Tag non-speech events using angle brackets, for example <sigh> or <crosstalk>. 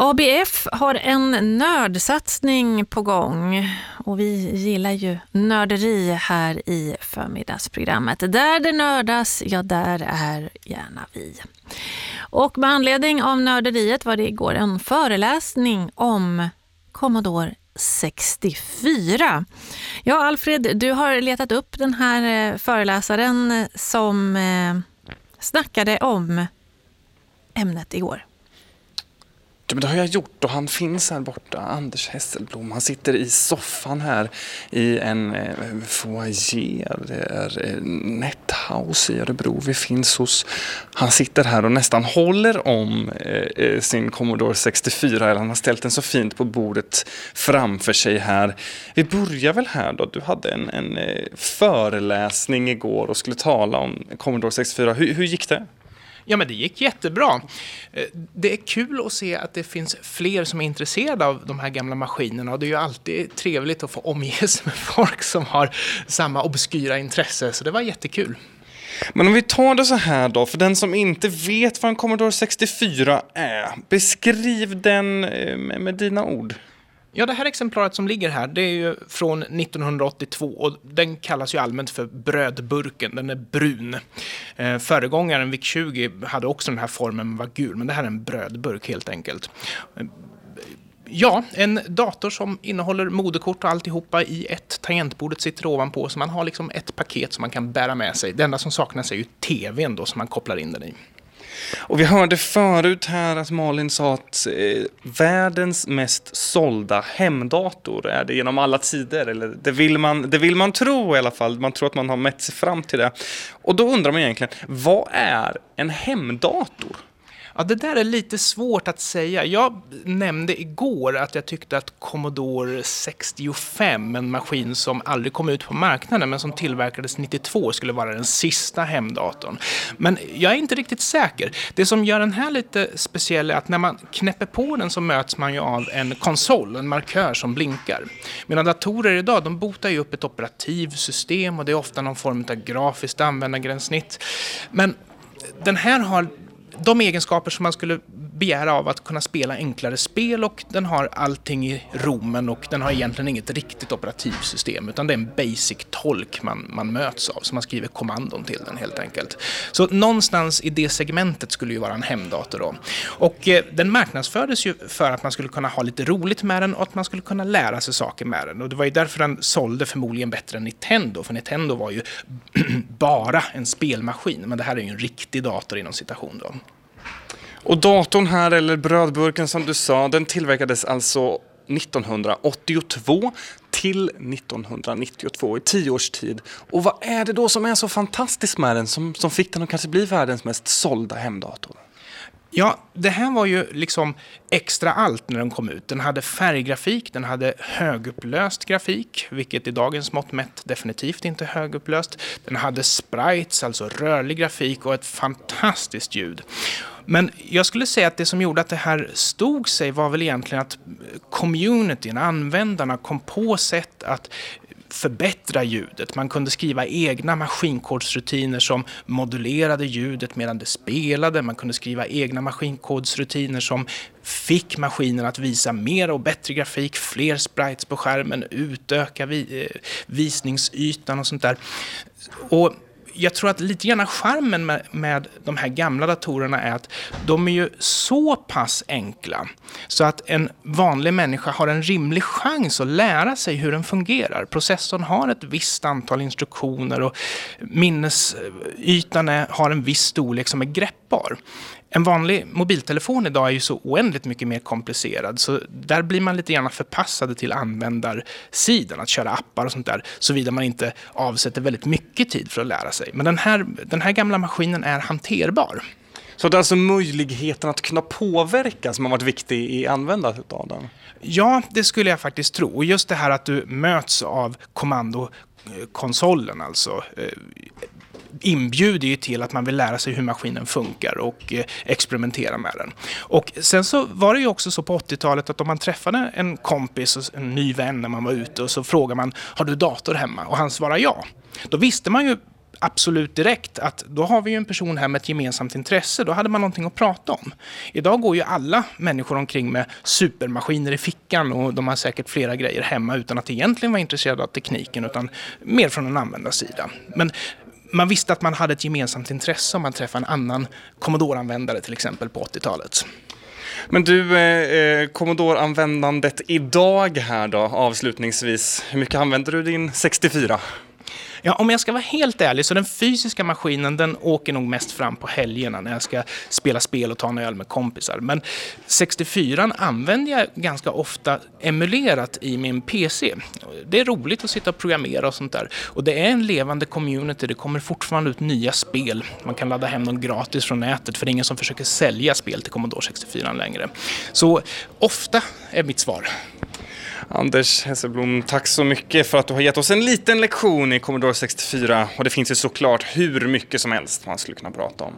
ABF har en nördsatsning på gång och vi gillar ju nörderi här i förmiddagsprogrammet. Där det nördas, ja där är gärna vi. Och med anledning av nörderiet var det igår en föreläsning om Commodore 64. Ja, Alfred, du har letat upp den här eh, föreläsaren som eh, snackade om ämnet igår. Ja, men det har jag gjort och han finns här borta, Anders Hesselblom. Han sitter i soffan här i en eh, foyer. Det är eh, Nethouse i Örebro vi finns hos. Han sitter här och nästan håller om eh, eh sin Commodore 64. Eller han har ställt den så fint på bordet framför sig här. Vi börjar väl här då. Du hade en, en eh, föreläsning igår och skulle tala om Commodore 64. Hur, hur gick det? Ja, men det gick jättebra. Eh, det är kul att se att det finns fler som är intresserade av de här gamla maskinerna och det är ju alltid trevligt att få omge sig <laughs> med folk som har samma obskyra intresse, så det var jättekul. Men om vi tar det så här då, för den som inte vet vad en Commodore 64 är, beskriv den eh, med dina ord. Ja, det här exemplaret som ligger här, det är ju från 1982 och den kallas ju allmänt för brödburken. Den är brun. Eh, föregångaren VIC-20 hade också den här formen, men var gul, men det här är en brödburk helt enkelt. Eh, ja, en dator som innehåller moderkort och alltihopa i ett. Tangentbordet sitter ovanpå, så man har liksom ett paket som man kan bära med sig. Det enda som saknas är ju tvn då som man kopplar in den i. Och vi hörde förut här att Malin sa att eh, världens mest sålda hemdator är det genom alla tider. Eller det vill, man, det vill man tro i alla fall. Man tror att man har mätt sig fram till det. Och då undrar man egentligen, vad är en hemdator? Ja, det där är lite svårt att säga. Jag nämnde igår att jag tyckte att Commodore 65, en maskin som aldrig kom ut på marknaden men som tillverkades 92, skulle vara den sista hemdatorn. Men jag är inte riktigt säker. Det som gör den här lite speciell är att när man knäpper på den så möts man ju av en konsol, en markör som blinkar. Medan datorer idag, de botar ju upp ett operativsystem och det är ofta någon form av grafiskt användargränssnitt. Men den här har de egenskaper som man skulle begära av att kunna spela enklare spel och den har allting i romen och den har egentligen inget riktigt operativsystem utan det är en basic-tolk man, man möts av, så man skriver kommandon till den helt enkelt. Så någonstans i det segmentet skulle ju vara en hemdator då. Och eh, den marknadsfördes ju för att man skulle kunna ha lite roligt med den och att man skulle kunna lära sig saker med den. Och det var ju därför den sålde förmodligen bättre än Nintendo, för Nintendo var ju <clears throat> bara en spelmaskin, men det här är ju en riktig dator inom citation då. Och datorn här, eller brödburken som du sa, den tillverkades alltså 1982 till 1992 i tio års tid. Och vad är det då som är så fantastiskt med den som, som fick den att kanske bli världens mest sålda hemdator? Ja, det här var ju liksom extra allt när den kom ut. Den hade färggrafik, den hade högupplöst grafik, vilket i dagens mått mätt definitivt inte är högupplöst. Den hade sprites, alltså rörlig grafik och ett fantastiskt ljud. Men jag skulle säga att det som gjorde att det här stod sig var väl egentligen att communityn, användarna, kom på sätt att förbättra ljudet. Man kunde skriva egna maskinkodsrutiner som modulerade ljudet medan det spelade. Man kunde skriva egna maskinkodsrutiner som fick maskinen att visa mer och bättre grafik, fler sprites på skärmen, utöka vi, eh, visningsytan och sånt där. Och jag tror att lite grann charmen med, med de här gamla datorerna är att de är ju så pass enkla så att en vanlig människa har en rimlig chans att lära sig hur den fungerar. Processorn har ett visst antal instruktioner och minnesytan är, har en viss storlek som är greppbar. En vanlig mobiltelefon idag är ju så oändligt mycket mer komplicerad, så där blir man lite grann förpassade till användarsidan, att köra appar och sånt där, såvida man inte avsätter väldigt mycket tid för att lära sig. Men den här, den här gamla maskinen är hanterbar. Så det är alltså möjligheten att kunna påverka som har varit viktig i användandet av den? Ja, det skulle jag faktiskt tro. Och just det här att du möts av kommandokonsolen, alltså eh, inbjuder ju till att man vill lära sig hur maskinen funkar och eh, experimentera med den. Och sen så var det ju också så på 80-talet att om man träffade en kompis, en ny vän när man var ute och så frågar man har du dator hemma? Och han svarar ja. Då visste man ju absolut direkt att då har vi ju en person här med ett gemensamt intresse. Då hade man någonting att prata om. Idag går ju alla människor omkring med supermaskiner i fickan och de har säkert flera grejer hemma utan att egentligen vara intresserade av tekniken utan mer från en användarsida. Men man visste att man hade ett gemensamt intresse om man träffade en annan Commodore-användare till exempel på 80-talet. Men du, eh, eh, Commodore-användandet idag här då, avslutningsvis. Hur mycket använder du din 64? Ja, om jag ska vara helt ärlig så den fysiska maskinen den åker nog mest fram på helgerna när jag ska spela spel och ta en öl med kompisar. Men 64 använder jag ganska ofta emulerat i min PC. Det är roligt att sitta och programmera och sånt där. Och det är en levande community. Det kommer fortfarande ut nya spel. Man kan ladda hem dem gratis från nätet för det är ingen som försöker sälja spel till Commodore 64 längre. Så ofta är mitt svar. Anders Hesselblom, tack så mycket för att du har gett oss en liten lektion i Commodore 64 och det finns ju såklart hur mycket som helst man skulle kunna prata om.